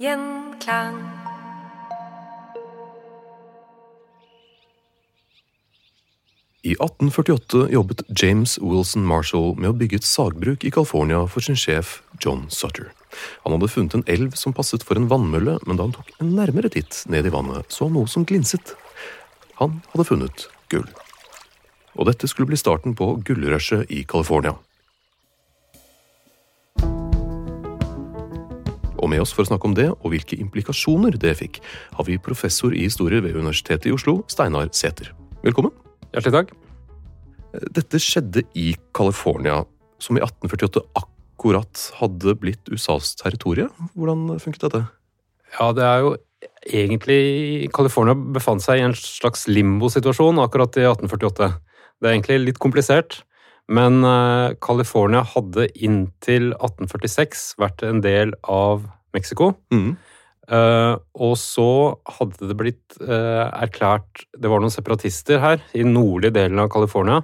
Gjenklang. I 1848 jobbet James Wilson Marshall med å bygge et sagbruk i California for sin sjef John Sutter. Han hadde funnet en elv som passet for en vannmølle, men da han tok en nærmere titt ned i vannet, så han noe som glinset. Han hadde funnet gull. Og dette skulle bli starten på gullrushet i California. Og med oss for å snakke om det, og hvilke implikasjoner det fikk, har vi professor i historie ved Universitetet i Oslo, Steinar Sæther. Velkommen. Hjertelig takk. Dette skjedde i California, som i 1848 akkurat hadde blitt USAs territorie. Hvordan funket dette? Ja, det er jo egentlig California befant seg i en slags limbosituasjon akkurat i 1848. Det er egentlig litt komplisert, men eh, California hadde inntil 1846 vært en del av Mexico. Mm. Uh, og så hadde det blitt uh, erklært Det var noen separatister her i nordlige delen av California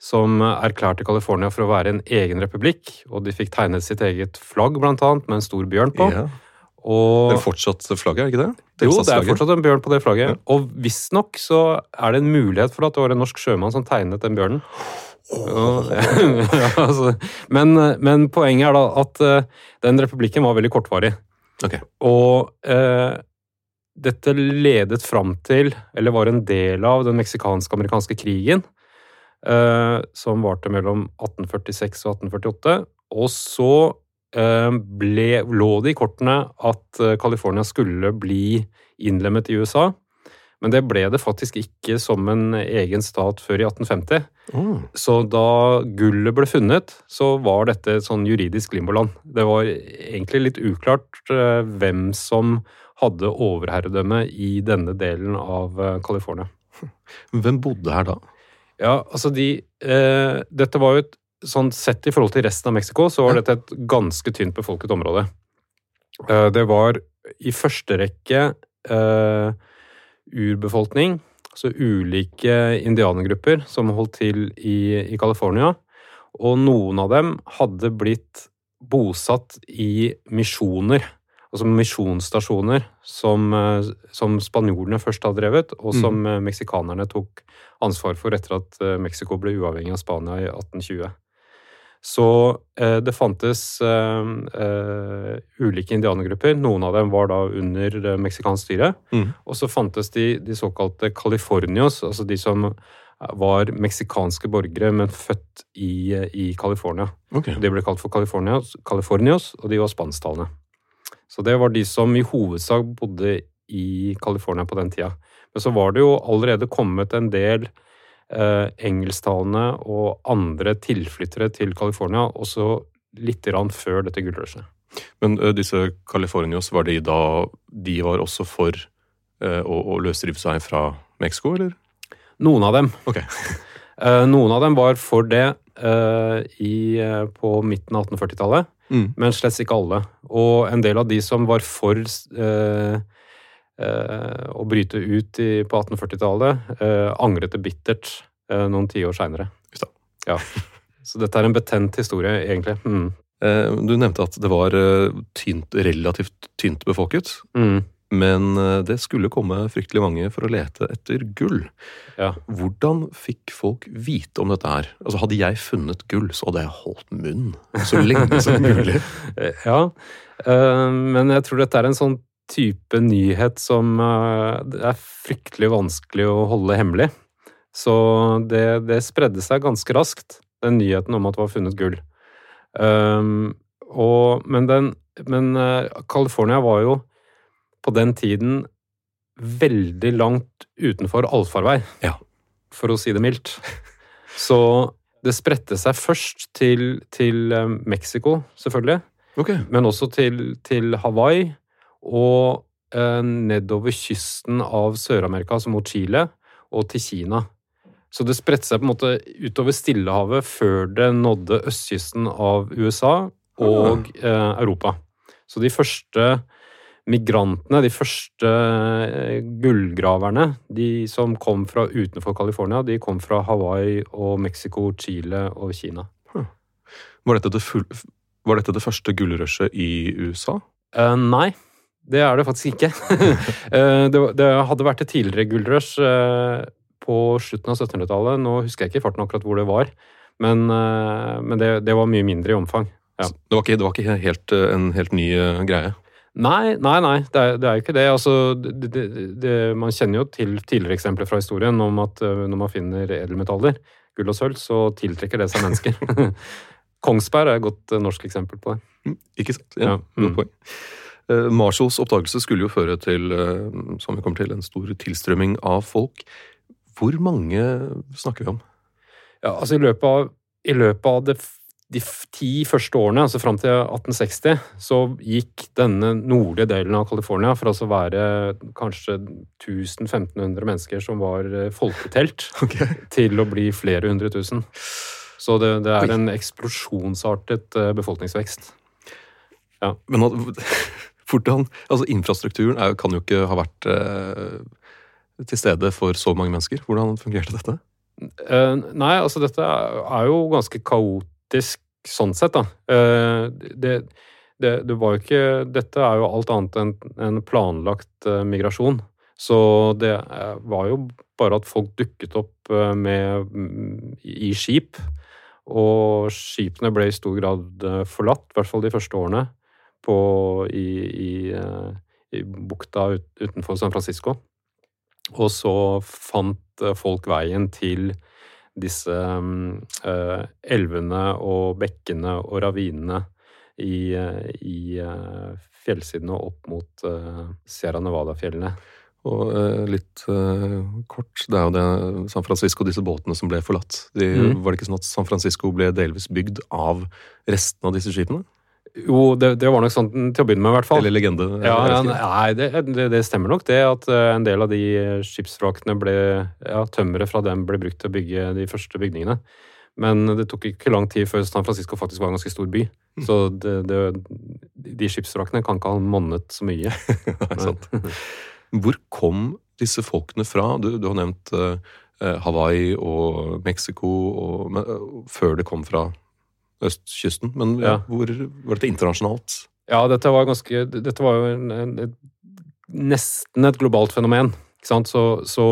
som erklærte California for å være en egen republikk. Og de fikk tegnet sitt eget flagg, blant annet, med en stor bjørn på. Ja. Og Det er fortsatt flagget, er det ikke det? jo, det er fortsatt en bjørn på det flagget. Ja. Og visstnok så er det en mulighet for at det var en norsk sjømann som tegnet den bjørnen. Ja, altså, men, men poenget er da at eh, den republikken var veldig kortvarig. Okay. Og eh, dette ledet fram til, eller var en del av, den meksikansk-amerikanske krigen, eh, som varte mellom 1846 og 1848. Og så eh, ble, lå det i kortene at eh, California skulle bli innlemmet i USA. Men det ble det faktisk ikke som en egen stat før i 1850. Mm. Så da gullet ble funnet, så var dette et sånn juridisk limboland. Det var egentlig litt uklart eh, hvem som hadde overherredømme i denne delen av eh, California. Hvem bodde her da? Ja, altså de eh, Dette var jo et sånn Sett i forhold til resten av Mexico, så var dette et ganske tynt befolket område. Eh, det var i første rekke eh, urbefolkning, altså ulike indianergrupper som holdt til i, i California. Og noen av dem hadde blitt bosatt i misjoner, altså misjonsstasjoner, som, eh, som spanjolene først hadde drevet, og som eh, meksikanerne tok ansvar for etter at eh, Mexico ble uavhengig av Spania i 1820. Så eh, det fantes eh, eh, ulike indianergrupper. Noen av dem var da under eh, meksikansk styre. Mm. Og så fantes de, de såkalte californios, altså de som var meksikanske borgere, men født i, i California. Okay. De ble kalt for Californios, Californios, og de var spansktalende. Så det var de som i hovedsak bodde i California på den tida. Men så var det jo allerede kommet en del eh, engelsktalende og andre tilflyttere til California, også litt før dette gullrushet. Men ø, disse Californios, var de da De var også for ø, å, å løsrive seg fra Mexico, eller? Noen av dem. Ok. Eh, noen av dem var for det eh, i, eh, på midten av 1840-tallet. Mm. men slett ikke alle. Og en del av de som var for eh, eh, å bryte ut i, på 1840-tallet, eh, angret det bittert eh, noen tiår seinere. Ja. Så dette er en betent historie, egentlig. Mm. Eh, Du nevnte at det var eh, tynt, relativt tynt befolket. Mm. Men eh, det skulle komme fryktelig mange for å lete etter gull. Ja. Hvordan fikk folk vite om dette her? Altså Hadde jeg funnet gull, så hadde jeg holdt munn så lenge som mulig. Eh, Ja, eh, men jeg tror dette er en sånn type nyhet som eh, det er fryktelig vanskelig å holde hemmelig. Så det, det spredde seg ganske raskt, den nyheten om at det var funnet gull. Um, og, men den, men eh, California var jo på den tiden veldig langt utenfor allfarvei, Ja. for å si det mildt. Så det spredte seg først til, til eh, Mexico, selvfølgelig, okay. men også til, til Hawaii og eh, nedover kysten av Sør-Amerika, altså mot Chile, og til Kina. Så det spredte seg på en måte utover Stillehavet før det nådde østkysten av USA og eh, Europa. Så de første migrantene, de første eh, gullgraverne, de som kom fra utenfor California, de kom fra Hawaii og Mexico, Chile og Kina. Var dette det, var dette det første gullrushet i USA? Eh, nei, det er det faktisk ikke. Eh, det, det hadde vært et tidligere gullrush eh, på slutten av 1700-tallet. Nå husker jeg ikke i farten akkurat hvor det var, men, eh, men det, det var mye mindre i omfang. Ja. Det, var ikke, det var ikke helt, en helt ny greie? Nei, nei, nei, det er, det er jo ikke det. Altså, det, det, man kjenner jo til tidligere eksempler fra historien om at når man finner edelmetaller, gull og sølv, så tiltrekker det seg mennesker. Kongsberg er et godt norsk eksempel på det. Mm, Ikke sant? Ja, Ja, mm. Godt poeng. Eh, Marshalls oppdagelse skulle jo føre til, eh, som vi kommer til, en stor tilstrømming av folk. Hvor mange snakker vi om? Ja, altså i løpet av, i løpet av det, de ti første årene, altså fram til 1860, så gikk denne nordlige delen av California fra altså å være kanskje 1000-1500 mennesker som var folketelt, folketelt, til å bli flere hundre tusen. Så det, det er en eksplosjonsartet befolkningsvekst. befolkningsvekst. Men at, hvordan, altså Infrastrukturen er, kan jo ikke ha vært eh, til stede for så mange mennesker. Hvordan fungerte dette? Uh, nei, altså dette er jo ganske kaotisk sånn sett, da. Uh, det, det, det var jo ikke Dette er jo alt annet enn en planlagt uh, migrasjon. Så det var jo bare at folk dukket opp med mm, i skip. Og skipene ble i stor grad forlatt, i hvert fall de første årene, på, i, i, eh, i bukta ut, utenfor San Francisco. Og så fant eh, folk veien til disse eh, elvene og bekkene og ravinene i, eh, i fjellsidene opp mot eh, Sierra Nevada-fjellene. Og eh, litt eh, kort, det er jo det San Francisco, og disse båtene som ble forlatt. De, mm. Var det ikke sånn at San Francisco ble delvis bygd av resten av disse skipene? Jo, det, det var nok sånn til å begynne med, i hvert fall. Eller legende? Ja, ja, nei, det, det, det stemmer nok det, at eh, en del av de skipsvrakene ble ja, Tømmeret fra dem ble brukt til å bygge de første bygningene. Men det tok ikke lang tid før San Francisco faktisk var en ganske stor by. Så det, det, de skipsvrakene kan ikke ha monnet så mye. Nei, sant. Hvor kom disse folkene fra? Du, du har nevnt eh, eh, Hawaii og Mexico og, men, uh, før det kom fra østkysten. Men ja, hvor var dette internasjonalt? Ja, dette var ganske Dette var jo en, et, nesten et globalt fenomen. Så, så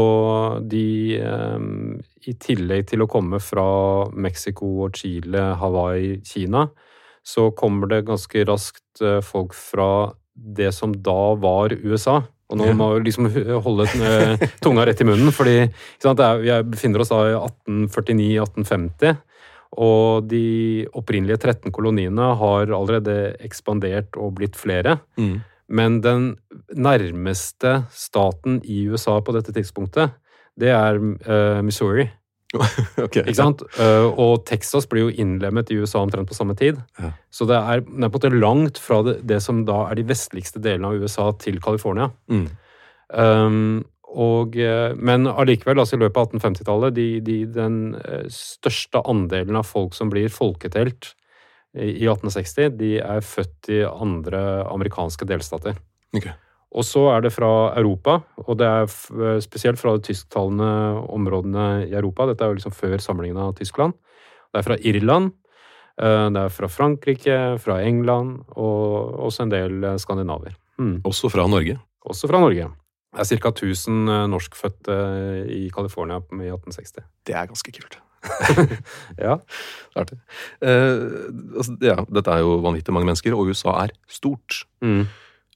de um, I tillegg til å komme fra Mexico og Chile, Hawaii, Kina, så kommer det ganske raskt eh, folk fra det som da var USA. Og nå må vi liksom holde eh, tunga rett i munnen, er, vi er- befinner oss da i 1849-1850. Og de opprinnelige 13 koloniene har allerede ekspandert og blitt flere. Mm. Men den nærmeste staten i USA på dette tidspunktet, det er uh, Missouri. okay, Ikke sant? Uh, og Texas blir jo innlemmet i USA omtrent på samme tid. Ja. Så det er, det er på en måte langt fra det, det som da er de vestligste delene av USA til California. Mm. Um, og, eh, men allikevel, altså i løpet av 1850-tallet, de, de, den eh, største andelen av folk som blir folketelt i i 1860, de er født i andre amerikanske delstater. Okay. Og så er det fra Europa, og det er spesielt fra de tysktalende områdene i Europa. Dette er jo liksom før samlingen av Tyskland. Det er fra Irland, eh, det er fra Frankrike, fra England og også en del eh, skandinaver. Mm. Også fra Norge. Også fra Norge. Det er ca. 1000 eh, norskfødte i California i 1860. Det er ganske kult. Ja. Artig. Eh, altså, ja, dette er jo vanvittig mange mennesker, og USA er stort. Mm.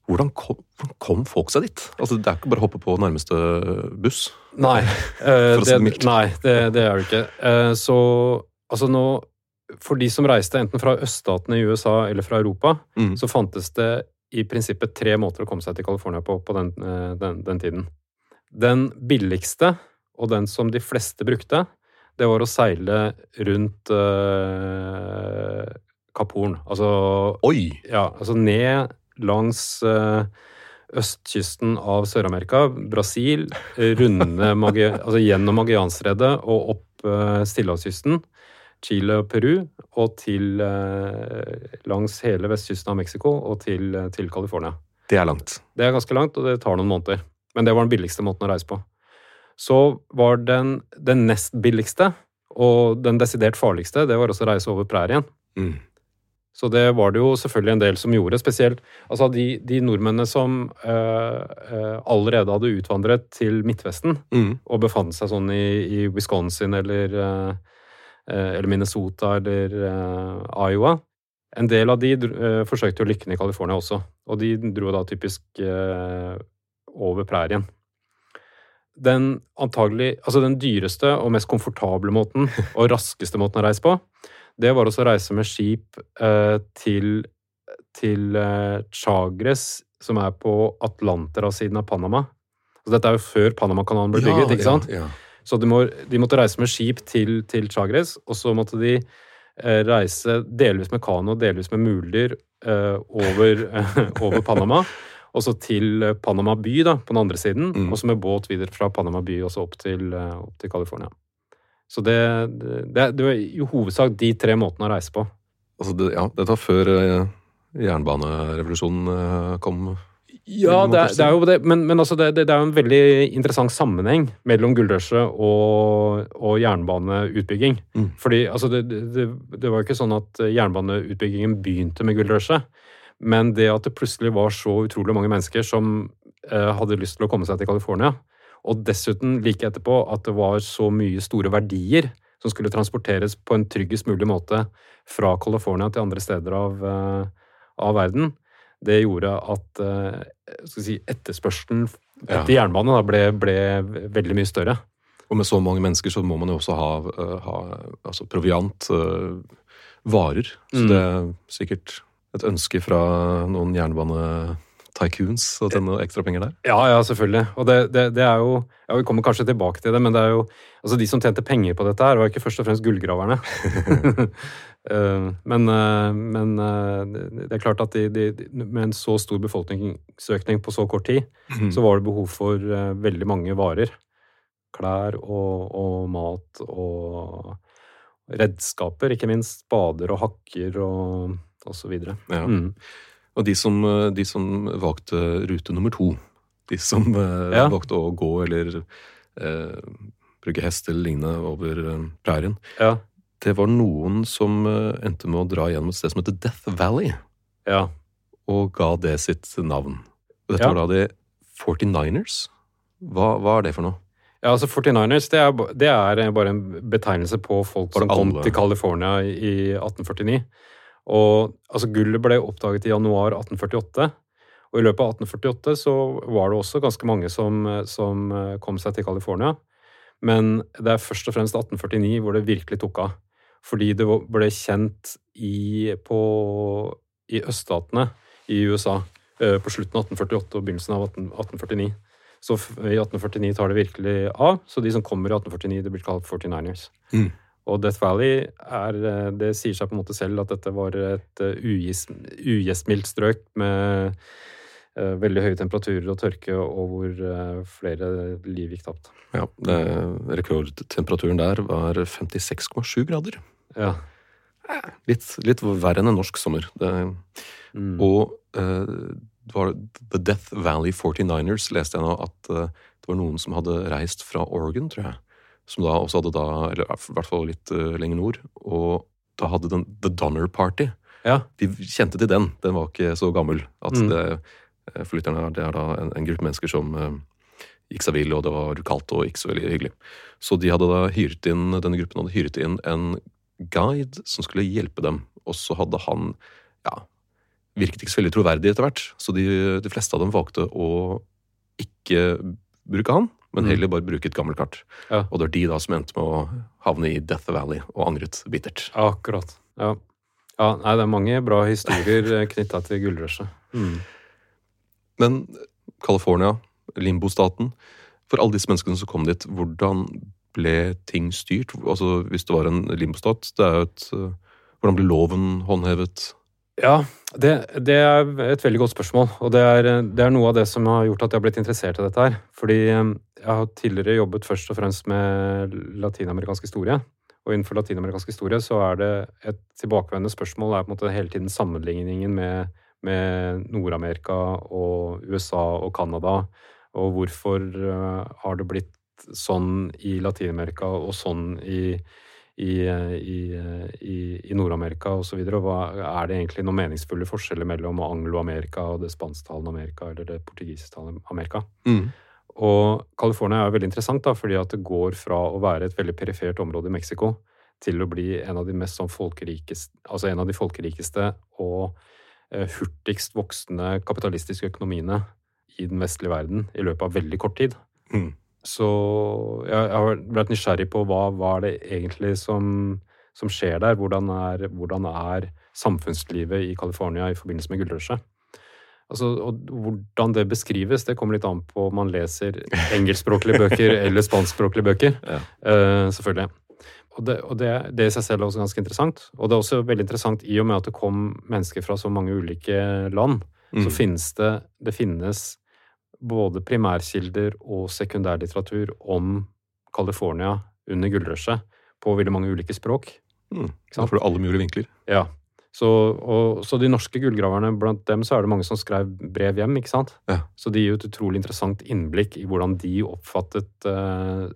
Hvordan kom, kom folk seg dit? Altså, det er ikke bare å hoppe på nærmeste buss. Nei, eh, det, nei det, det er det ikke. Eh, så altså nå For de som reiste enten fra øststatene i USA eller fra Europa, Mm. så fantes det i prinsippet tre måter å komme seg til California på på den, eh, den, den tiden. Den billigste, og den som de fleste brukte, det var å seile rundt uh, Kapp Horn. Altså Oi! ja, altså ned langs uh, østkysten av Sør-Amerika, Brasil, eh, runde Magi altså gjennom Magellanstredet og opp uh, Stillehavskysten, Chile og Peru, og til eh, langs hele vestkysten av Mexico og til, eh, til California. Det er langt. Det er ganske langt, og det tar noen måneder. Men det var den billigste måten å reise på. Så var den, den nest billigste, og den desidert farligste, det var også å reise over prærien. Mm. Så det var det jo selvfølgelig en del som gjorde, spesielt altså de, de nordmennene som eh, eh, allerede hadde utvandret til Midtvesten Mm. og befant seg sånn i, i Wisconsin eller, eh, eller Minnesota eller eh, Iowa. En del av de eh, forsøkte jo lykken i California også, og de dro da typisk eh, over prærien. Den antagelig, altså den dyreste og mest komfortable måten og raskeste måten å reise på, det var også å reise med skip eh, til, til eh, Chagres, som er på Atlanterhavssiden av Panama. Så dette er jo før Panamakanalen ble bygget, ikke sant? Ja, Ja, Så de, må, de måtte reise med skip til, til Chagres, og så måtte de eh, reise delvis med kano, delvis med muldyr eh, over, over Panama. Og så til eh, Panama by, da, på den andre siden. Mm. Og så med båt videre fra Panama by og så opp til, opp til California. Så det, det, det var i hovedsak de tre måtene å reise på. Altså, det, ja, dette var før jernbanerevolusjonen kom. Ja, det er, det er jo det, men, men altså det, det, er jo en veldig interessant sammenheng mellom gullrushet og, og jernbaneutbygging. Mm. Fordi altså det, var jo ikke sånn at jernbaneutbyggingen begynte med gullrushet, men det at det plutselig var så utrolig mange mennesker som eh, hadde lyst til å komme seg til California, og dessuten like etterpå at det var så mye store verdier som skulle transporteres på en tryggest mulig måte fra California til andre steder av, eh, av verden, det gjorde at eh, si, etterspørselen Ja. etter jernbane da, ble, ble veldig mye større. Og med så mange mennesker så må man jo også ha, eh, ha altså proviant, eh, varer. Så Mm. det er sikkert et ønske fra noen jernbane-tycoons å tjene ekstra penger der. Ja, ja, selvfølgelig. Og det, det, det er jo ja, Vi kommer kanskje tilbake til det, men det er jo altså de som tjente penger på dette, her var ikke først og fremst gullgraverne. Eh, men, eh, men eh, det er klart at de, de, med en så stor befolkningsøkning på så kort tid, mm. så var det behov for veldig mange varer. Klær og, og mat og redskaper, ikke minst. Spader og hakker og, og så videre. Ja. Mm. Og de som, de som valgte rute nummer to, de som Ja. valgte å gå eller eh, bruke hest eller lignende over prærien, Ja. Det var noen som eh, endte med å dra gjennom et sted som heter Death Valley, ja. og ga det sitt navn. Og dette Ja. var da de 49ers. Hva, hva er det for noe? Ja, altså 49ers det er, det er bare en betegnelse på folk som kom til California i 1849. Og altså Gullet ble oppdaget i januar 1848. Og i løpet av 1848 så var det også ganske mange som, som eh, kom seg til California. Men det er først og fremst 1849 hvor det virkelig tok av. Fordi det ble kjent i, på, i øststatene i USA eh, på slutten av 1848 og begynnelsen av 18, 1849. Så i 1849 tar det virkelig av. Så de som kommer i 1849, det blir kalt 49ers. Mm. Og Death Valley er eh, Det sier seg på en måte selv at dette var et eh, ugjestmildt strøk med veldig høye temperaturer og tørke, og hvor flere liv gikk tapt. Ja, det, Rekordtemperaturen der var 56,7 grader. Ja. litt, litt verre enn en norsk sommer. Det, Mm. Og uh, det var The Death Valley 49ers leste jeg nå at uh, det var noen som hadde reist fra Oregon, tror jeg. Som da også hadde da, eller i hvert fall litt uh, lenger nord, og da hadde den The Donner Party. Ja. De kjente til den. Den var ikke så gammel. At Mm. det, for lytterne, det er da en, en gruppe mennesker som gikk seg vill, og det var kaldt og ikke så veldig hyggelig. Så de hadde da hyret inn, denne gruppen hadde hyret inn en guide som skulle hjelpe dem. Og så hadde han ja, virket ikke så veldig troverdig etter hvert. Så de, de fleste av dem valgte å ikke bruke han, men Mm. heller bare bruke et gammelt kart. Ja. Og det var de da som endte med å havne i Death Valley og angret bittert. Akkurat. Ja. ja. Nei, det er mange bra historier knytta til gullrushet. Mm. Men California, limbostaten, for alle disse menneskene som kom dit, hvordan ble ting styrt? Altså, Hvis det var en limbostat, det er jo et eh, Hvordan ble loven håndhevet? Ja, det, det er et veldig godt spørsmål. Og det er, det er noe av det som har gjort at jeg har blitt interessert i dette her. Fordi eh, jeg har tidligere jobbet først og fremst med latinamerikansk historie. Og innenfor latinamerikansk historie så er det et tilbakevendende spørsmål er på en måte hele tiden sammenligningen med, med Nord-Amerika og USA og Canada. Og hvorfor eh, har det blitt sånn i Latin-Amerika og sånn i, i, i, i, i Nord-Amerika osv. Er det egentlig noen meningsfulle forskjeller mellom Anglo-Amerika og det spansktalende Amerika eller det portugisisktalende Amerika? Mm. Og California er veldig interessant, da, fordi at det går fra å være et veldig perifert område i Mexico til å bli en av de mest sånn folkerikeste, altså en av de folkerikeste og eh, hurtigst voksende kapitalistiske økonomiene i den vestlige verden i løpet av veldig kort tid. Mm. Så jeg, har vært nysgjerrig på hva, hva er det egentlig som, som skjer der? Hvordan er, hvordan er samfunnslivet i California i forbindelse med gullrushet? Altså, og hvordan det beskrives, det kommer litt an på om man leser engelskspråklige bøker eller spanskspråklige bøker. Ja. Uh, selvfølgelig. Og, det, og det, det i seg selv er også ganske interessant. Og det er også veldig interessant i og med at det kom mennesker fra så mange ulike land. Så Mm. finnes det, det finnes både primærkilder og sekundærlitteratur om California under gullrushet på veldig mange ulike språk. Mm. Da får du alle mulige vinkler. Ja. Så, og, så de norske gullgraverne, blant dem så er det mange som skrev brev hjem, ikke sant? Ja. Så de gir jo et utrolig interessant innblikk i hvordan de oppfattet eh,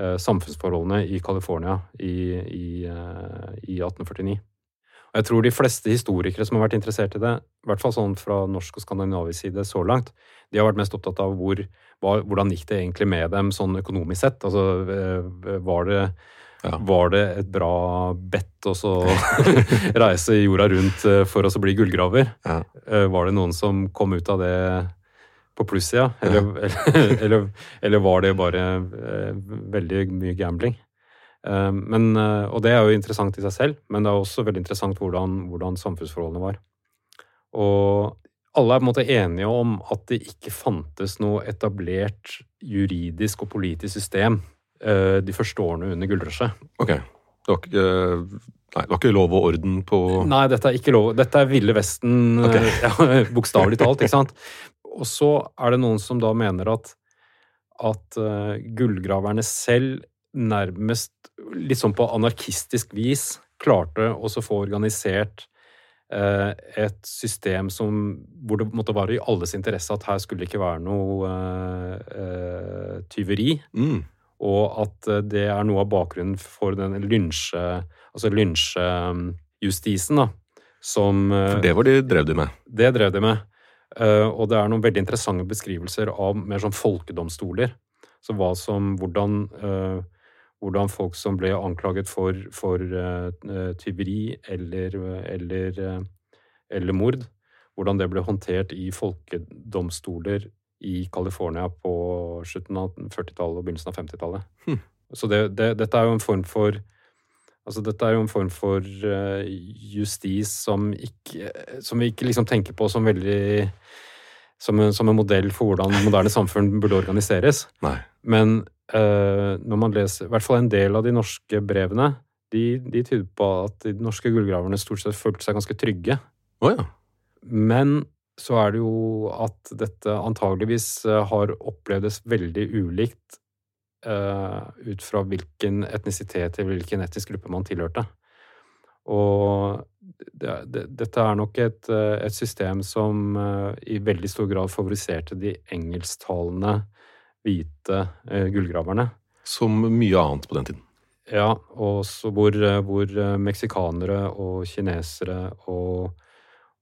eh, samfunnsforholdene i California i, i, eh, i 1849. Jeg tror de fleste historikere som har vært interessert i det, i hvert fall sånn fra norsk og skandinavisk side så langt, de har vært mest opptatt av hvor, hva, hvordan gikk det egentlig med dem sånn økonomisk sett. Altså, eh, var det Ja. var det et bra bett å så reise jorda rundt eh, for å bli gullgraver? Ja. Eh, Var det noen som kom ut av det på plussida? Eller, eller, eller, eller var det bare veldig mye gambling? Eh, Men, eh, og det er jo interessant i seg selv, men det er også veldig interessant hvordan, hvordan samfunnsforholdene var. Og alle er på en måte enige om at det ikke fantes noe etablert juridisk og politisk system eh, de første årene under gullrushet. Ok. Det var ikke, nei, det var ikke lov og orden på Nei, dette er ikke lov. Dette er Ville Vesten, Ok. eh, ja, bokstavelig talt. ikke sant? Og så er det noen som da mener at, at gullgraverne selv nærmest litt sånn på anarkistisk vis klarte å få organisert eh, et system som, hvor det måtte være i alles interesse at her skulle det ikke være noe eh, eh, tyveri. mm. Og at eh, det er noe av bakgrunnen for den lynsje... Altså lynsjejustisen, da. Som eh, For det var de drev de med. det drev de med. Og det er noen veldig interessante beskrivelser av mer sånn folkedomstoler. Så hva som Hvordan, hvordan folk som ble anklaget for, for eh, tyveri eller, eller, uh, eller mord, hvordan det ble håndtert i folkedomstoler i California på slutten av 40-tallet og begynnelsen av 50-tallet. Hm. Så det, det, dette er jo en form for Altså, dette er jo en form for uh, justis som, ikke, som vi ikke liksom tenker på som veldig som en, som en modell for hvordan moderne samfunn burde organiseres. Nei. Men når man leser i hvert fall en del av de norske brevene, de, de tyder på at de norske gullgraverne stort sett følte seg ganske trygge. Oh, ja. Men så er det jo at dette antageligvis eh, har opplevdes veldig ulikt uh, ut fra hvilken etnisitet eller hvilken etnisk gruppe man tilhørte. Og det, det, dette er nok et, eh, et system som uh, i veldig stor grad favoriserte de engelsktalende hvite uh, gullgraverne. Som mye annet på den tiden. Ja, og så hvor, hvor meksikanere og kinesere og,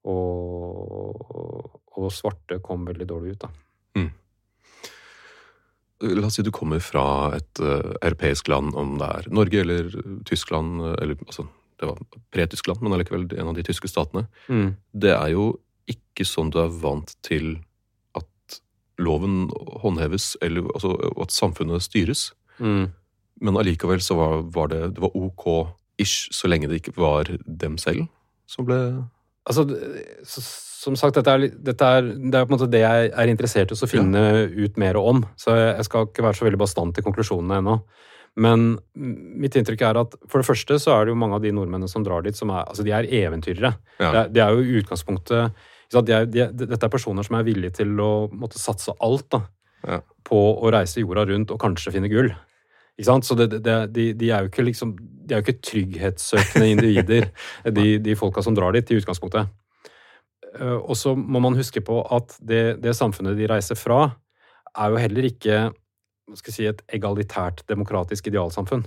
og, og, svarte kom veldig dårlig ut, da. Mm. La oss si du kommer fra et uh, europeisk land, om det er Norge eller Tyskland, eller altså det var pre-Tyskland, men allikevel en av de tyske statene. Mm. Det er jo ikke sånn du er vant til loven håndheves, eller altså, at samfunnet styres. Mm. Men allikevel så var, var, det, det var ok-ish, så lenge det ikke var dem selv som ble Altså, som sagt, dette er, dette er, det er på en måte det jeg er interessert i å finne ja. ut mer om. Så jeg skal ikke være så veldig bastant i konklusjonene ennå. Men mitt inntrykk er at for det første så er det jo mange av de nordmennene som drar dit, som er, altså de er eventyrere. Ja. Det, er, de er jo i utgangspunktet de er, de, Dette er personer som er villige til å måtte satse alt da, ja. på å reise jorda rundt og kanskje finne gull. Så det, det, de, de, er jo ikke liksom, de er jo ikke trygghetssøkende individer, de, de, folka som drar dit, i utgangspunktet. Eh, og så må man huske på at det, det samfunnet de reiser fra, er jo heller ikke si, et egalitært demokratisk idealsamfunn.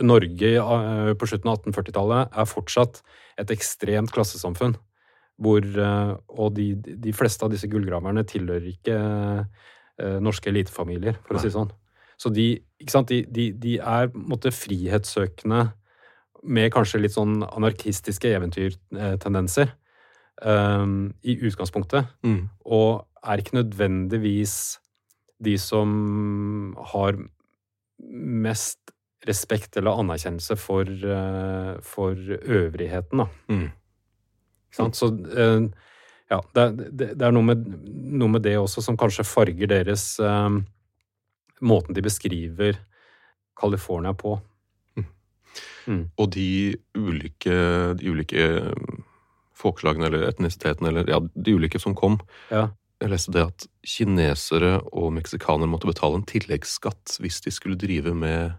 Norge eh, på slutten av 1840-tallet er fortsatt et ekstremt klassesamfunn. Hvor, eh, og de, de, fleste av disse gullgraverne tilhører ikke uh, norske elitefamilier, for Nei. å si det sånn. Så de, de, de, de er måte, frihetssøkende med kanskje litt sånn anarkistiske eventyrtendenser um, i utgangspunktet. Mm. Og er ikke nødvendigvis de som har mest respekt eller anerkjennelse for, uh, for øvrigheten, da. Mm. Så eh, ja, det, er noe med, noe med, det også som kanskje farger deres um, Måten de beskriver California på. Mm. Mm. Og de ulike, de ulike folkeslagene eller etnisitetene, eller ja, de ulike som kom, ja jeg leste det at kinesere og meksikanere måtte betale en tilleggsskatt hvis de skulle drive med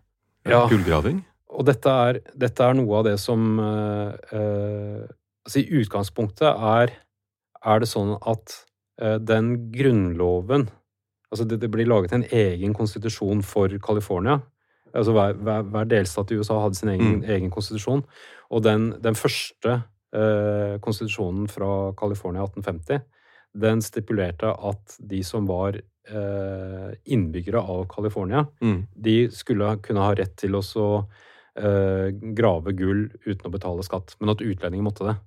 ja. gullgraving. Og dette er, dette er, noe av det som eh, altså I utgangspunktet er, er, det sånn at eh, den grunnloven Altså det, det, blir laget en egen konstitusjon for California. Altså hver, hver, hver, delstat i USA hadde sin egen, mm. egen konstitusjon. Og den, den første eh, konstitusjonen fra California 1850 den stipulerte at de som var eh, innbyggere av California, mm. de skulle kunne ha rett til å eh, grave gull uten å betale skatt, men at utlendinger måtte det.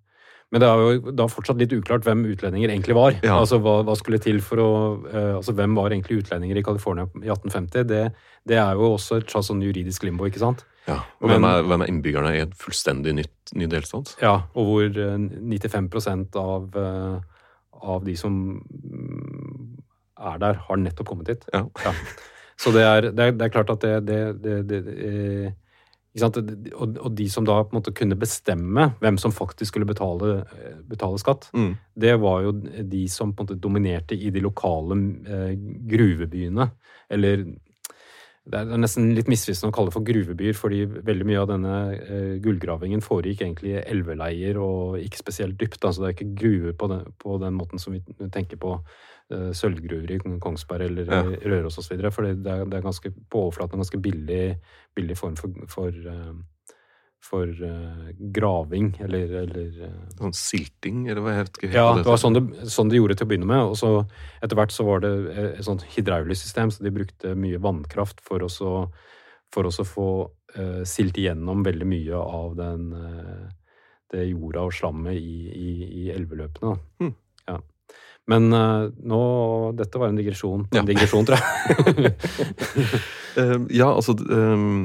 Men det er jo da fortsatt litt uklart hvem utlendinger egentlig var. Ja. Altså hva, hva, skulle til for å uh, Altså hvem var egentlig utlendinger i California i 1850? Det, det er jo også et slags sånn juridisk limbo, ikke sant? Ja, og Men, hvem, er, hvem, er, innbyggerne i et fullstendig nytt, ny delstat? Ja, og hvor 95 eh, av uh, av de som er der, har nettopp kommet hit. Ja. ja. Så det er, det, er, det er, klart at det, det, det eh, og, de som da på en måte kunne bestemme hvem som faktisk skulle betale, betale skatt, mm. det var jo de som på en måte dominerte i de lokale eh, gruvebyene. Eller det er nesten litt misvisende å kalle det for gruvebyer, fordi veldig mye av denne eh, gullgravingen foregikk egentlig i elveleier og ikke spesielt dypt. Altså det er ikke gruver på den, på den måten som vi tenker på eh, sølvgruver i Kongsberg eller ja. Røros osv. For det er, det er ganske, på overflaten en ganske billig, billig form for, for eh, for uh, graving, eller, eller uh, Sånn silting, eller hva het det? Ja, det var sånn de, sånn de gjorde til å begynne med. Og så etter hvert så var det et sånt hydraulisk system, så de brukte mye vannkraft for, å for å få uh, silt igjennom veldig mye av den det jorda og slammet i, i, i elveløpene. Hmm. Ja. Men nå Dette var en digresjon. En ja. digresjon, tror jeg. ja, altså um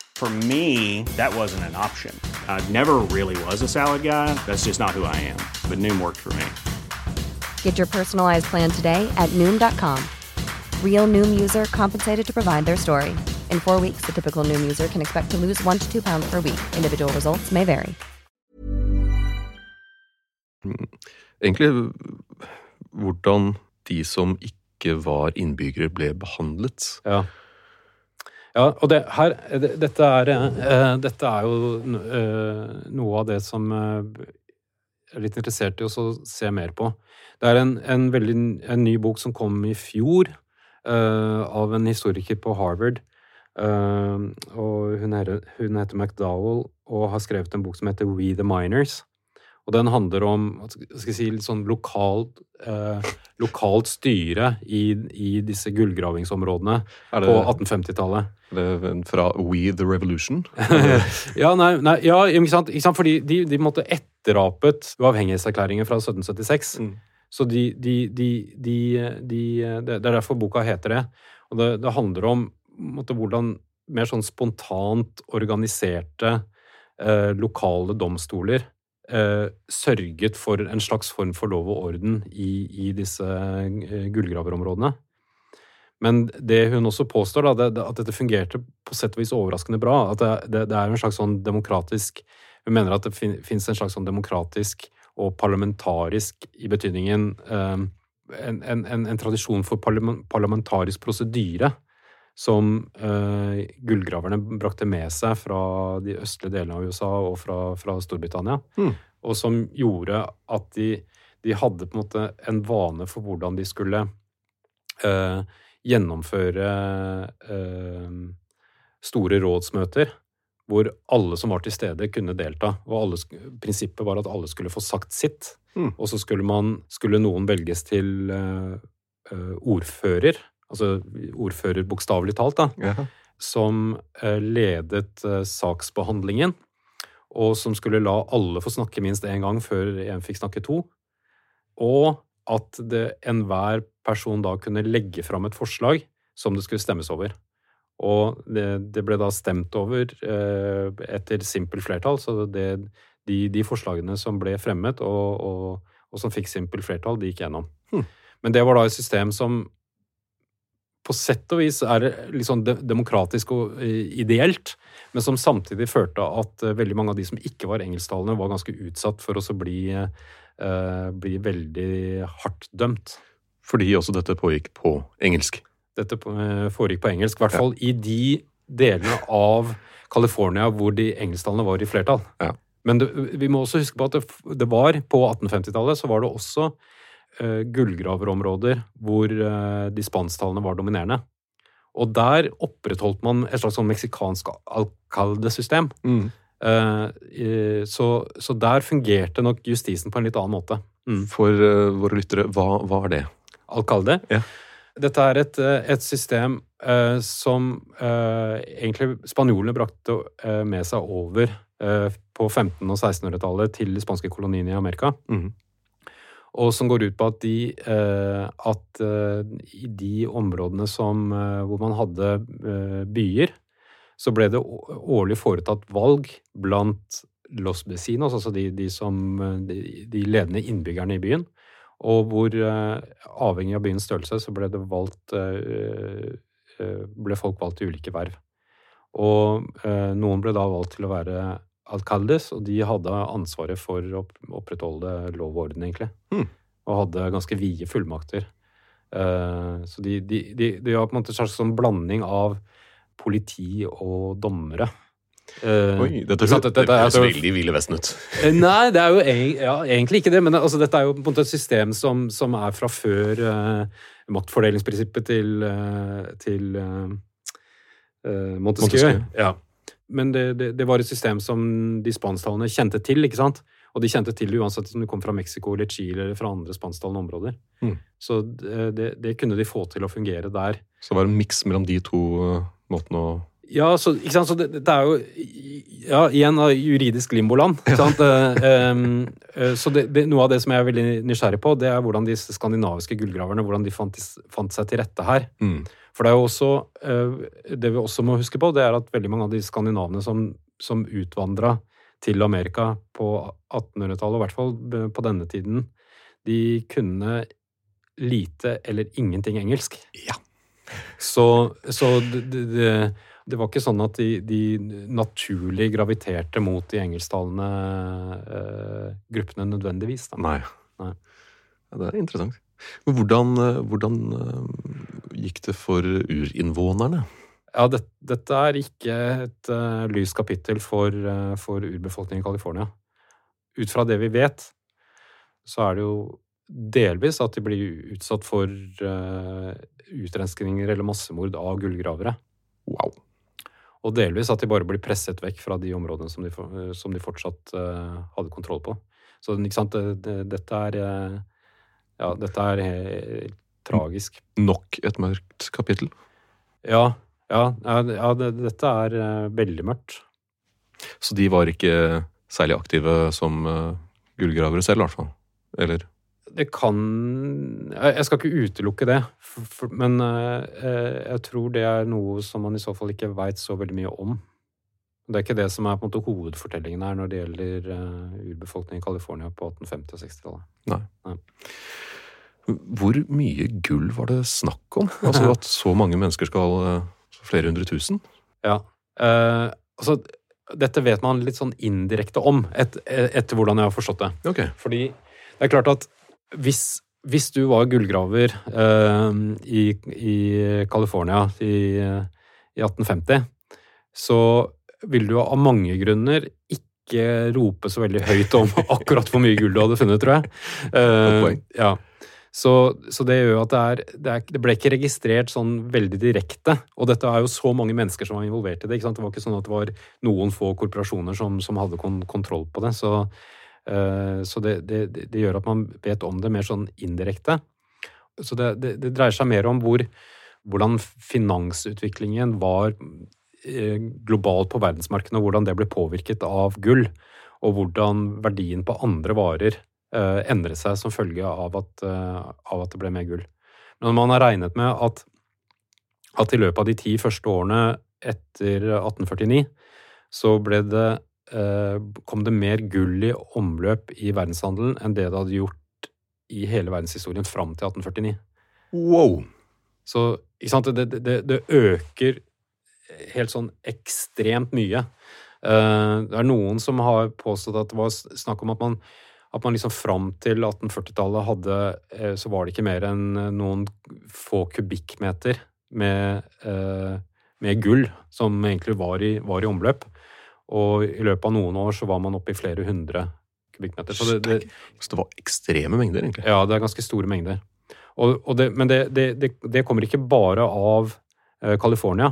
For me, that wasn't an option. I never really was a salad guy. That's just not who I am. But Noom worked for me. Get your personalized plan today at Noom.com. Real Noom user compensated to provide their story. In four weeks, the typical Noom user can expect to lose one to two pounds per week. Individual results may vary. Mm. Egentlig hvordan de som ikke var innbyggere, ble behandlet. Ja. Ja, og det, her, det, dette, er, eh, dette er jo eh, noe av det som eh, er litt interessert i å se mer på. Det er en, en, veldig, en ny bok som kom i fjor, eh, av en historiker på Harvard. Eh, og hun, er, hun, heter McDowell og har skrevet en bok som heter We the Miners. Og den handler om si, sånn lokalt, eh, lokalt styre i, i, disse gullgravingsområdene det, på 1850-tallet. Er det Fra We the Revolution? ja, nei, nei, ja, ikke sant? Ikke sant? Fordi de, de måtte etterapet uavhengighetserklæringen fra 1776. Mm. Så de, de, de, Det er derfor boka heter det. Og det, det handler om måtte, hvordan mer sånn spontant organiserte eh, lokale domstoler eh, sørget for en slags form for lov og orden i, i disse eh, gullgraverområdene. Men det hun også påstår, da, det, at dette fungerte på sett og vis overraskende bra. At det, det, det er en slags sånn demokratisk Hun mener at det fin, finnes en slags sånn demokratisk og parlamentarisk i betydningen eh, en, en, en, tradisjon for parlamentarisk prosedyre som eh, gullgraverne brakte med seg fra de østlige delene av USA og fra, fra Storbritannia. Mm. Og som gjorde at de, de, hadde på en måte en vane for hvordan de skulle eh, gjennomføre eh, store rådsmøter. Hvor alle som var til stede, kunne delta. Og alle, prinsippet var at alle skulle få sagt sitt. Mm. Og så skulle, man, skulle noen velges til eh, eh, ordfører altså ordfører bokstavelig talt, da, ja. som eh, ledet eh, saksbehandlingen, og som skulle la alle få snakke minst én gang før en fikk snakke to, og at enhver person da kunne legge fram et forslag som det skulle stemmes over. Og det, det ble da stemt over eh, etter simpelt flertall, så det, de, de, forslagene som ble fremmet og, og, og som fikk simpelt flertall, de gikk gjennom. Hmm. Men det var da et system som på sett og vis er sånn demokratisk og eh, ideelt, men som samtidig førte at eh, veldig mange av de som ikke var engelsktalende, var ganske utsatt for å bli, uh, bli veldig hardt dømt. Fordi også dette pågikk på engelsk? Dette foregikk på engelsk, i hvert fall ja. i de delene av California hvor de engelsktalende var i flertall. Ja. Men det, vi må også huske på at det, det var på 1850-tallet så var det også uh, gullgraverområder hvor uh, de spansktallene var dominerende. Og der opprettholdt man et slags sånn meksikansk alcaldesystem. Mm. Uh, så, så, der fungerte nok justisen på en litt annen måte. Mm. For våre lyttere, hva, er det? Alcalde? Ja. Dette er et, et system som egentlig spanjolene brakte med seg over på 1500- og 1600-tallet til de spanske koloniene i Amerika. Mm og som går ut på at, de, eh, at eh, i de områdene som, eh, hvor man hadde byer, så ble det årlig foretatt valg blant los vecinos, altså de, de, som, de, de ledende innbyggerne i byen. Og hvor, avhengig av byens størrelse, så ble, valgt, ble folk valgt til ulike verv. Og noen ble da valgt til å være alcaldes, og de hadde ansvaret for å opprettholde lov og orden, egentlig. Mm. Og hadde ganske vide fullmakter. Uh, så de, de, de, de, var på en måte en slags sånn blanding av politi og dommere. Uh, Oi, dette, høres dette veldig Ville Vesten ut. Uh, nei, det er jo ja, egentlig ikke det. Men altså, dette er jo på en måte et system som, som er fra før maktfordelingsprinsippet til, til Montesquieu. Montesquieu. Ja men det, det, det, var et system som de spansktalende kjente til. ikke sant? Og de kjente til det uansett om de kom fra Mexico eller Chile eller fra andre spansktalende områder. Mm. Så det, det, det kunne de få til å fungere der. Så det var en miks mellom de to uh, måtene å Ja, så, ikke sant? så det, det er jo ja, igjen av juridisk limboland. Ikke sant? Eh, eh, så det, det, noe av det som jeg er veldig nysgjerrig på, det er hvordan disse skandinaviske gullgraverne hvordan de fant, fant seg til rette her. Mm. For det er jo også eh, Det vi også må huske på, det er at veldig mange av de skandinavene som, som utvandra til Amerika på 1800-tallet, og i hvert fall på denne tiden, de kunne lite eller ingenting engelsk. Ja. Så, så det, det, det var ikke sånn at de, de naturlig graviterte mot de engelsktalende eh, gruppene nødvendigvis. Nei. Nei. Ja, det er interessant. Men hvordan, uh, hvordan uh, gikk det for urinnvånerne? Ja, det, dette er ikke et uh, lyst kapittel for, uh, for urbefolkningen i California. Ut fra det vi vet, så er det jo delvis at de blir utsatt for uh, utrenskninger eller massemord av gullgravere. Wow. Og delvis at de bare blir presset vekk fra de områdene som de, som de fortsatt uh, hadde kontroll på. Så ikke sant, det, det, dette er uh, Ja, dette er tragisk. Nok et mørkt kapittel. Ja, ja, ja, det- dette er eh, veldig mørkt. Så de var ikke særlig aktive som uh, gullgravere selv, i hvert fall. Eller Det kan Jeg skal ikke utelukke det, men eh, eh, jeg tror det er noe som man i så fall ikke veit så veldig mye om. Det er ikke det som er på en måte hovedfortellingen her når det gjelder urbefolkningen i California på 1850- og 60-tallet. Nei. Hvor mye gull var det snakk om? Altså at så mange mennesker skal uh, Flere hundre tusen? Ja. Eh, altså, dette vet man litt sånn indirekte om, et, etter hvordan jeg har forstått det. Ok. Fordi det er klart at hvis, hvis du var gullgraver eh, i, i California i, i 1850, så vil du av mange grunner ikke rope så veldig høyt om akkurat hvor mye gull du hadde funnet, tror jeg. Eh, poeng. ja. Så, så det gjør at det, er, det, er, det ble ikke registrert sånn veldig direkte. Og dette er jo så mange mennesker som var involvert i det. Det var ikke sånn at det var noen få korporasjoner som, som hadde kon kontroll på det. Så, uh, så det, det, det gjør at man vet om det mer sånn indirekte. Så det, det, det dreier seg mer om hvor, hvordan finansutviklingen var eh, globalt på verdensmarkedet, og hvordan det ble påvirket av gull. Og hvordan verdien på andre varer endre seg som følge av at, eh, av at det ble mer gull. Men man har regnet med at, at i løpet av de ti første årene etter 1849 så ble det, eh, kom det mer gull i omløp i verdenshandelen enn det det hadde gjort i hele verdenshistorien fram til 1849. Wow! Så ikke sant, det, det, det øker helt sånn ekstremt mye. Eh, Det er noen som har påstått at det var snakk om at man, at man liksom fram til 1840-tallet hadde eh, Så var det ikke mer enn eh, noen få kubikkmeter med, eh, med gull som egentlig var i, var i omløp. Og i løpet av noen år så var man oppe i flere hundre kubikkmeter. Så det, det, Så det var ekstreme mengder, egentlig. ja, det er ganske store mengder. Og, og det, men det, det, det, det kommer ikke bare av California.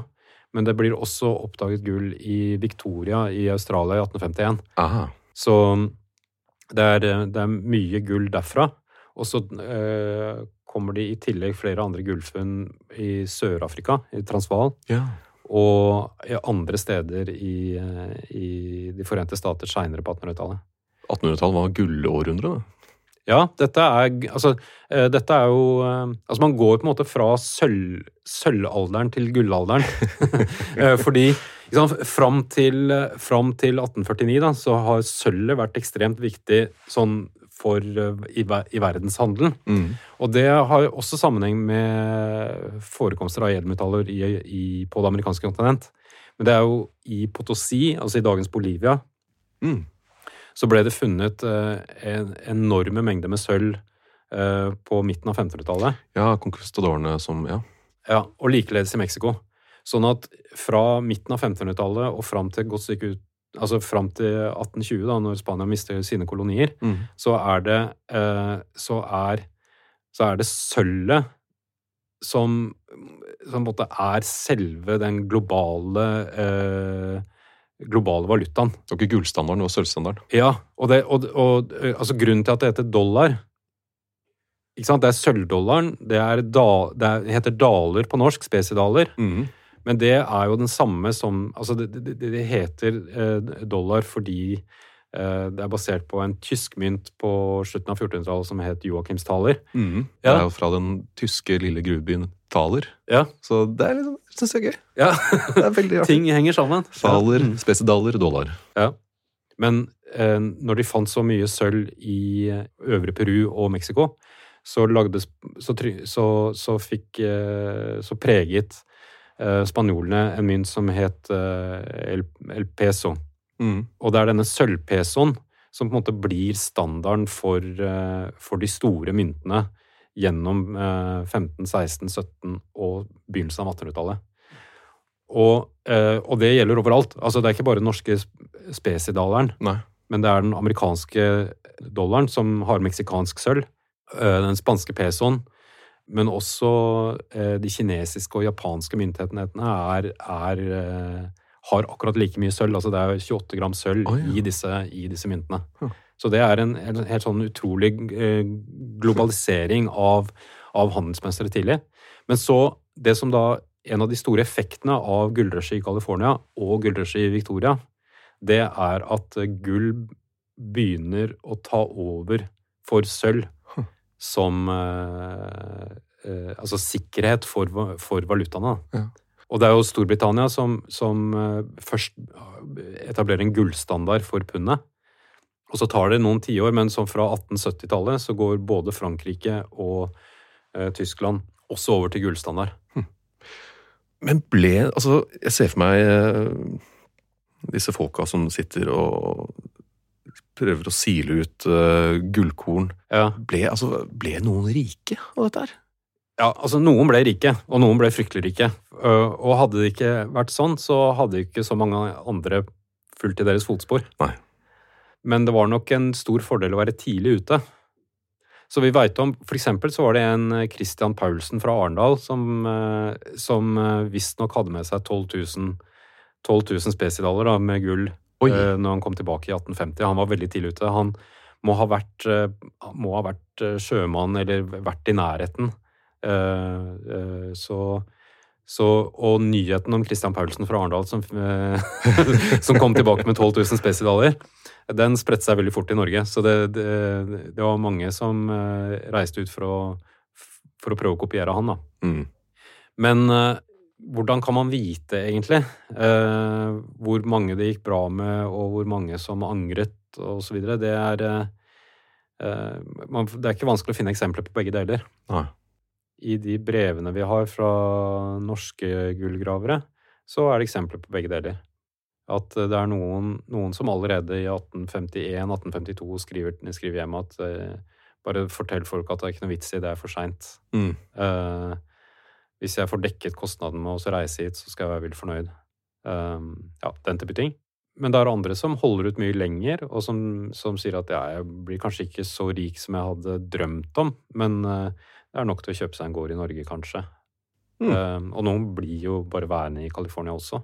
Men det blir også oppdaget gull i Victoria i Australia i 1851. Aha. Så det er, eh, det er mye gull derfra. Og så eh, kommer det i tillegg flere andre gullfunn i Sør-Afrika, i Transvaal, Ja. og andre steder i, eh, i De forente stater seinere på 1800-tallet. 1800-tallet var gullårhundret. det. Ja, dette er, altså, eh, dette er jo eh, Altså, man går på en måte fra sølv, sølvalderen til gullalderen. Eh, Fordi liksom, fram, til, fram til 1849 da, så har sølvet vært ekstremt viktig sånn for, i, i verdenshandelen. Mm. Og det har også sammenheng med forekomster av edelmetaller i, i, på det amerikanske kontinent. Men det er jo i Potosi, altså i dagens Bolivia, Mm. Så ble det funnet eh, en enorme mengder med sølv eh, på midten av 1500-tallet. Ja, konkvistadorene som Ja. Ja, og likeledes i Mexico. Sånn at fra midten av 1500-tallet og fram til godt stykke ut Altså fram til 1820, da, når Spania mister sine kolonier, Mm. så er det eh, Så er så er det sølvet som som på en måte er selve den globale eh, globale valutaen. Det var ikke gullstandarden, det var sølvstandarden. Ja, og, det, og, og eh, altså grunnen til at det heter dollar ikke sant? Det er sølvdollaren. Det, er da, det er, heter daler på norsk, spesidaler. Mm. Men det er jo den samme som Altså, det, det, det heter eh, dollar fordi eh, det er basert på en tysk mynt på slutten av 1400-tallet som het Joachimsthaler. Mhm. Det Ja. er jo fra den tyske lille gruvebyen Thaler. Ja. Så det er liksom, synes jeg er gøy. ja. Det er veldig artig. Ting henger sammen. Thaler, Ja. spesidaler, dollar. Ja. Men eh, når de fant så mye sølv i eh, øvre Peru og Mexico, så, lagde, så, så, så fikk eh, Så preget eh, spanjolene en mynt som het eh, el, el peso. Mm. Og det er denne sølvpesoen som på en måte blir standarden for, eh, for de store myntene gjennom eh, 15-, 16-, 17- og begynnelsen av 1800-tallet. Og, eh, og det gjelder overalt. Altså, det er ikke bare den norske spesidaleren, men det er den amerikanske dollaren som har meksikansk sølv, eh, den spanske pesoen, men også eh, de kinesiske og japanske myndighetene er, er, har akkurat like mye sølv. Altså det er 28 gram sølv oh, ja. i, disse, i disse myntene. Huh. Så det er en, helt sånn utrolig eh, globalisering av, av handelsmønsteret tidlig. Men så, det som da En av de store effektene av gullrushet i California og gullrushet i Victoria, det er at eh, gull begynner å ta over for sølv som eh, eh, Altså sikkerhet for, for valutaene. Ja. Og det er jo Storbritannia som, som eh, først etablerer en gullstandard for pundet. Og så tar det noen tiår, men som fra 1870-tallet så går både Frankrike og eh, Tyskland også over til gullstandard. Men ble Altså, jeg ser for meg eh, disse folka som sitter og prøver å sile ut eh, gullkorn. Ja. Ble, altså, ble noen rike av dette her? Ja, altså Noen ble rike, og noen ble fryktelig rike. Øh, Og hadde det ikke vært sånn, så hadde ikke så mange andre fulgt i deres fotspor. Nei. Men det var nok en stor fordel å være tidlig ute. Så vi vet om, For eksempel så var det en eh, Christian Paulsen fra Arendal som, eh, som eh, visstnok hadde med seg 12 000, 12 000 spesidaler da, med gull Oi. når han kom tilbake i 1850. Han var veldig tidlig ute. Han må ha vært, må ha vært sjømann eller vært i nærheten. Så, så, og nyheten om Christian Paulsen fra Arendal som, eh, som kom tilbake med 12 000 spesidaler, den spredte seg veldig fort i Norge. Så det, det, det var mange som eh, reiste ut for å, for å prøve å kopiere han. da. Mm. Men eh, hvordan kan man vite, egentlig, hvor mange det gikk bra med, og hvor mange som angret, osv.? Det, er, det er ikke vanskelig å finne eksempler på begge deler. Nei. I de brevene vi har fra norske gullgravere, så er det eksempler på begge deler. At eh, det er noen, noen som allerede i 1851-1852 skriver, skriver hjem at eh, bare fortell folk at det er ikke noe vits i, det er for seint. Mm. Eh, hvis jeg får dekket kostnaden med å reise hit, så skal jeg være veldig fornøyd. Eh, ja, den type ting. Men det er andre som holder ut mye lenger, og som, som sier at ja, jeg blir kanskje ikke så rik som jeg hadde drømt om, men eh, er nok til å kjøpe seg en gård i Norge, kanskje. Mm. Eh, og noen blir jo bare værende i California også.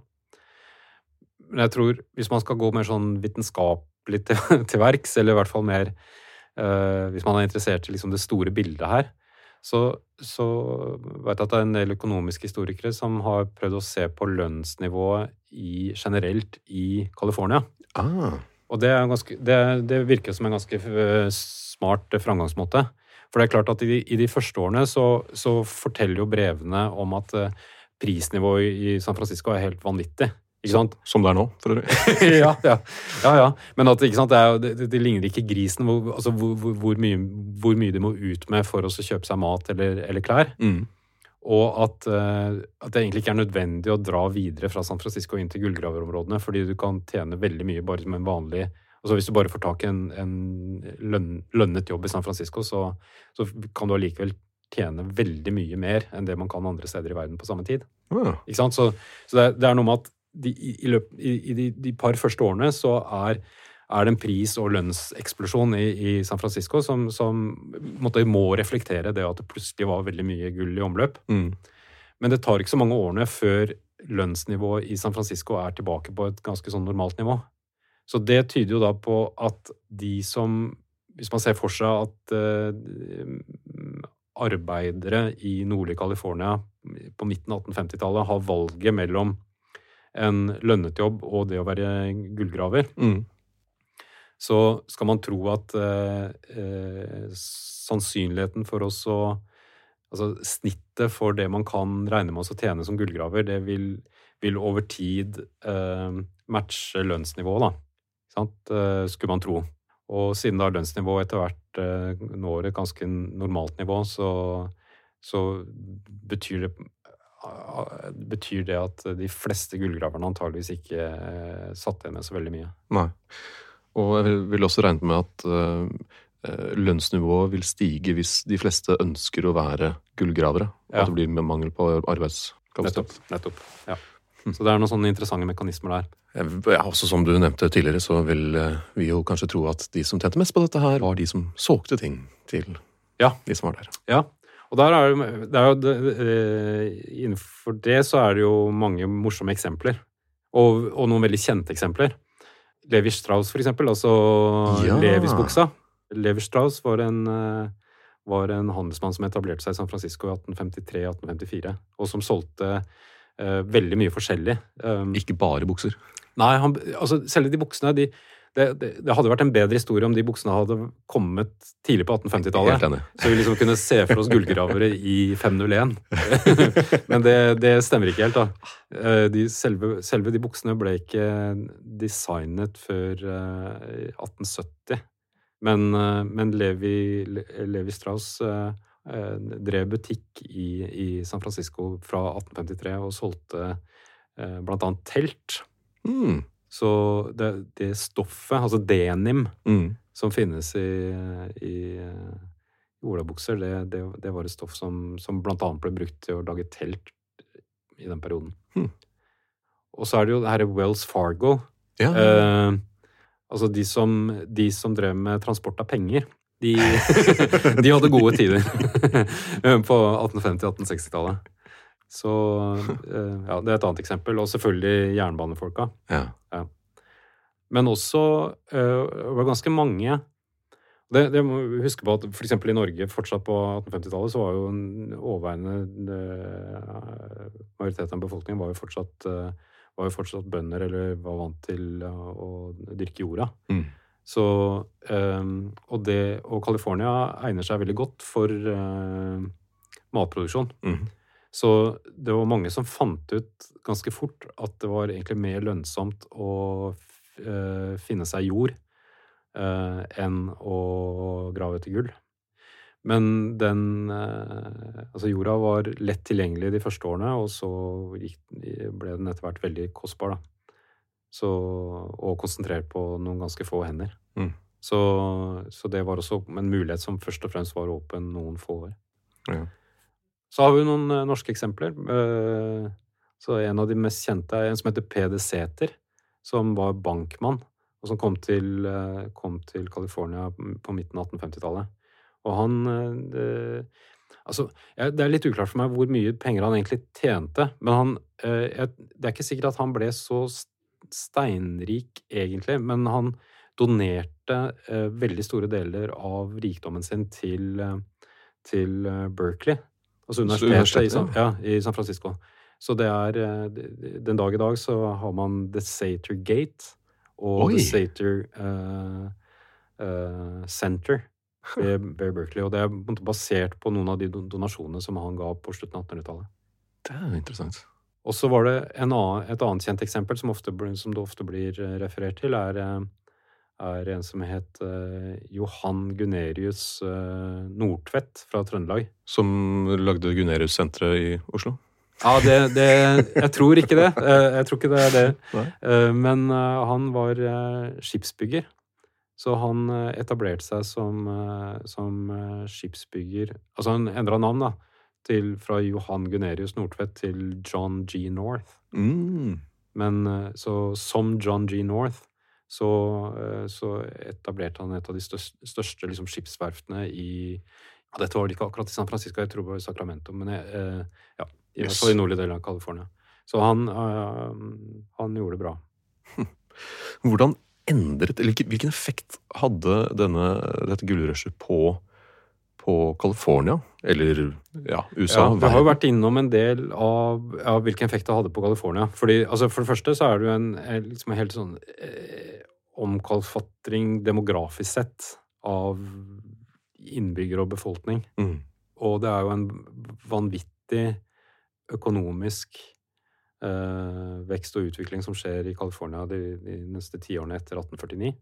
Men jeg tror hvis man skal gå mer sånn vitenskapelig til, til verks, eller i hvert fall mer uh, Hvis man er interessert i liksom det store bildet her, så, så vet jeg at det er en del økonomiske historikere som har prøvd å se på lønnsnivået i, generelt i California. Ah. Og det, er ganske, det, det virker som en ganske eh, smart framgangsmåte. For det er klart at i de, i de første årene så, så forteller jo brevene om at eh, prisnivået i San Francisco er helt vanvittig. Ikke sant? Som det er nå, for øvrig. ja, ja, ja, ja. Men at, ikke sant, det, er, det, det, ligner ikke grisen hvor, altså, hvor, hvor, hvor, mye, hvor mye de må ut med for å kjøpe seg mat eller, eller klær. Mm. Og at, eh, at det egentlig ikke er nødvendig å dra videre fra San Francisco inn til gullgraverområdene, fordi du kan tjene veldig mye bare som en vanlig altså Hvis du bare får tak i en, en lønn, lønnet jobb i San Francisco, så, så kan du allikevel tjene veldig mye mer enn det man kan andre steder i verden på samme tid. Ja. Ikke sant? Så, så det, er, det er noe med at de, i, i, løp, i, i de, de par første årene så er, er det en pris- og lønnseksplosjon i, i San Francisco som, som måtte, må reflektere det at det plutselig var veldig mye gull i omløp. Mm. Men det tar ikke så mange årene før lønnsnivået i San Francisco er tilbake på et ganske sånn normalt nivå. Så det tyder jo da på at de som Hvis man ser for seg at uh, arbeidere i nordlige California på midten av 1850-tallet har valget mellom en lønnet jobb og det å være gullgraver, Mm. så skal man tro at uh, uh, sannsynligheten for oss å Altså snittet for det man kan regne med å tjene som gullgraver, det vil, vil over tid eh, matche lønnsnivået, da. Eh, skulle man tro. Og siden da lønnsnivået etter hvert eh, når et ganske normalt nivå, så, så betyr, det, eh, betyr det at de fleste gullgraverne antageligvis ikke satt igjen med så veldig mye. Nei. Og jeg vil- også regne med at lønnsnivået vil stige hvis de fleste ønsker å være gullgravere. Ja. at det blir med mangel på arbeidskapasitet. Nettopp. nettopp, ja. Så det er noen sånne interessante mekanismer der. Ja, også Som du nevnte tidligere, så vil eh, vi jo kanskje tro at de som tjente mest på dette her, var de som solgte ting til Ja. de som var der. Ja, og der er det, det er jo det, eh, Innenfor det så er det jo mange morsomme eksempler. Og, og noen veldig kjente eksempler. Levi Strauss, for eksempel. Altså Ja. Levis buksa. Levi Strauss var en, eh, var en handelsmann som etablerte seg i San Francisco i 1853-1854, og som solgte eh, veldig mye forskjellig. Um, Ikke bare bukser. Nei, han, altså selve de buksene de, det, det, det hadde vært en bedre historie om de buksene hadde kommet tidlig på 1850-tallet. Så vi liksom kunne se for oss gullgravere i 501. Men det, det stemmer ikke helt, da. Eh, De, selve, selve de buksene ble ikke designet før eh, 1870. Men, eh, men Levi, Levi Strauss eh, eh, drev butikk i, i San Francisco fra 1853 og solgte eh, annet telt. Mm. Så det, det stoffet, altså denim, Mm. som finnes i, i, eh, i olabukser, det, det, det var et stoff som, som annet ble brukt til å lage telt i den perioden. Mm. Og så er det jo det her Wells Fargo. Ja. Eh, altså de som, de som drev med transport av penger, de, de hadde gode tider på 1850-1860-tallet. Så eh, ja, det er et annet eksempel. Og selvfølgelig jernbanefolka. ja. Men også øh, det var ganske mange det, det må vi huske på at f.eks. i Norge fortsatt på 1850-tallet så var jo en overveiende majoriteten av befolkningen var jo fortsatt, var jo fortsatt bønder eller var vant til å dyrke jorda. Mm. Så, øh, og, det, og California egner seg veldig godt for øh, matproduksjon. Mm. Så det var mange som fant ut ganske fort at det var egentlig mer lønnsomt å eh, finne seg jord eh, enn å grave etter gull. Men den eh, Altså, jorda var lett tilgjengelig de første årene, og så gikk, ble den etter hvert veldig kostbar, da. Så, og konsentrert på noen ganske få hender. Mm. Så, så det var også en mulighet som først og fremst var åpen noen få år. Ja. Så har vi noen eh, norske eksempler. Eh, så en av de mest kjente er en som heter Peder Sæther, som var bankmann, og som kom til, eh, kom til California på midten av 1850-tallet. Og han det, Altså, det er litt uklart for meg hvor mye penger han egentlig tjente, men han Det er ikke sikkert at han ble så s- steinrik, egentlig, men han donerte eh, veldig store deler av rikdommen sin til, eh, til eh, Berkeley. Altså Så universitetet i, San, ja, i San Francisco. Så det er eh, Den dag i dag så har man The Sater Gate og Oi. The Sater eh, eh, Center ved, ved Berkeley. Og det er basert på noen av de donasjonene som han ga på slutten av 1800-tallet. Det er interessant. Og så var det en annen, et annet kjent eksempel som, ofte, som det ofte blir eh, referert til, er, eh, er en som het eh, Johan Gunerius Nordtvedt fra Trøndelag. Som lagde Gunerius-senteret i Oslo. Ja, det, det Jeg tror ikke det. Jeg tror ikke det er det. Men han var skipsbygger. Så han etablerte seg som, som skipsbygger Altså han endra navn, da. Til, fra Johan Gunerius Nordtvedt til John G. North. Mm. Men eh, så som John G. North så, eh, så etablerte han et av de største, største liksom, skipsverftene i ja, Dette var vel ikke akkurat i San Francisco, jeg tror det var i Sacramento, men jeg, eh, ja, i hvert fall i nordlige deler av California. Så han, øh, han gjorde det bra. Hvordan endret, eller Hvilken effekt hadde denne, dette gullrushet på på California, eller ja, USA? Ja, Vi har jo vært innom en del av, av hvilken effekt det hadde på California. Fordi, altså For det første så er det jo en, liksom en helt sånn eh, omkalfatring demografisk sett av innbyggere og befolkning. Mm. Og det er jo en vanvittig økonomisk eh, vekst og utvikling som skjer i California de, de neste tiårene etter 1849.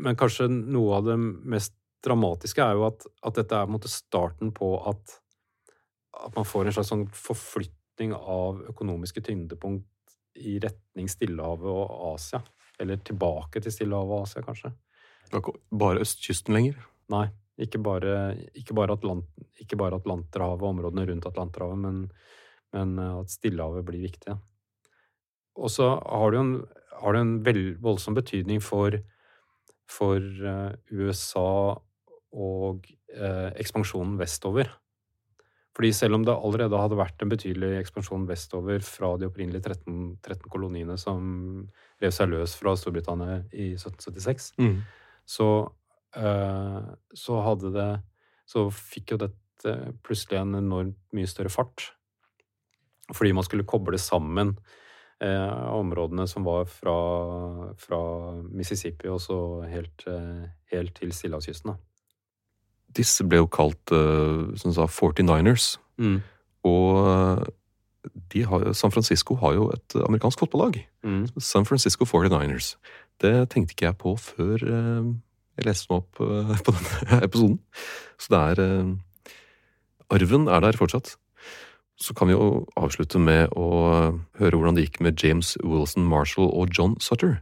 Men kanskje noe av det mest dramatiske er jo at, at dette er på en måte starten på at, at man får en slags sånn forflytning av økonomiske tyngdepunkt i retning Stillehavet og Asia. Eller tilbake til Stillehavet og Asia, kanskje. Bare østkysten lenger? Nei. Ikke bare, ikke bare, Atlant, ikke bare Atlanterhavet og områdene rundt Atlanterhavet, men, men at Stillehavet blir viktig. Og så har det jo en, har det en vel, voldsom betydning for, for uh, USA og eh, ekspansjonen vestover. Fordi selv om det allerede hadde vært en betydelig ekspansjon vestover fra de opprinnelige 13, 13 koloniene som rev seg løs fra Storbritannia i 1776, mm. så, eh, så det Så fikk jo dette plutselig en enormt mye større fart. Fordi man skulle koble sammen eh, områdene som var fra, fra Mississippi og så helt, eh, helt til Stillehavskysten. Disse ble jo kalt uh, som sa 49ers. Mm. Og har, San Francisco har jo et amerikansk fotballag. Mm. San Francisco 49ers. Det tenkte ikke jeg på før uh, jeg leste meg opp uh, på denne episoden. Så det er Arven er der fortsatt. Så kan vi jo avslutte med å høre hvordan det gikk med James Wilson Marshall og John Sutter.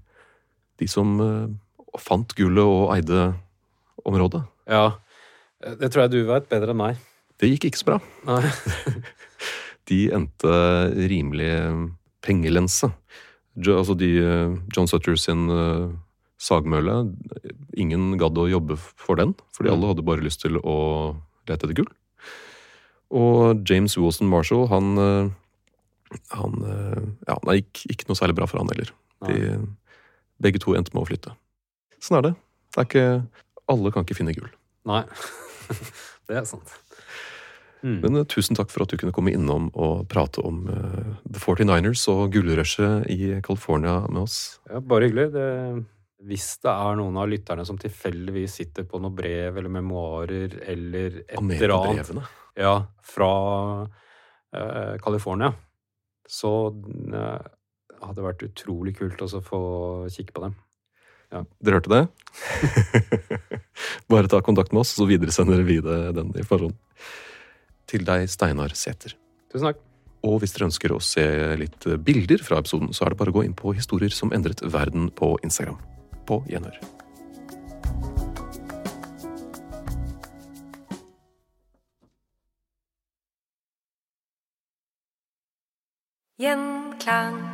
De som fant gullet og eide området. Ja, det tror jeg du vet bedre enn meg. Det gikk ikke så bra. Nei. de endte rimelig pengelense. Altså de, John Sutter sin uh, sagmølle Ingen gadd å jobbe for den, fordi mm. alle hadde bare lyst til å lete etter gull. Og James Wilson Marshall, han, han Ja, det gikk ikke noe særlig bra for han heller. De, begge to endte med å flytte. Sånn er det. Det er ikke Alle kan ikke finne gull. Nei. det er sant. Mm. Men uh, tusen takk for at du kunne komme innom og prate om uh, The 49ers og gullrushet i California med oss. Ja, Bare hyggelig. Det, hvis det er noen av lytterne som tilfeldigvis sitter på noe brev eller memoarer eller et eller annet ja, fra uh, California, så hadde det vært utrolig kult å få kikke på dem. Ja. Dere hørte det? Bare ta kontakt med oss, så videresender vi den informasjonen. Til deg, Steinar Sæther. Tusen takk. Og hvis dere ønsker å se litt bilder fra episoden, så er det bare å gå inn på Historier som endret verden på Instagram. På gjenhør. Gjenklang.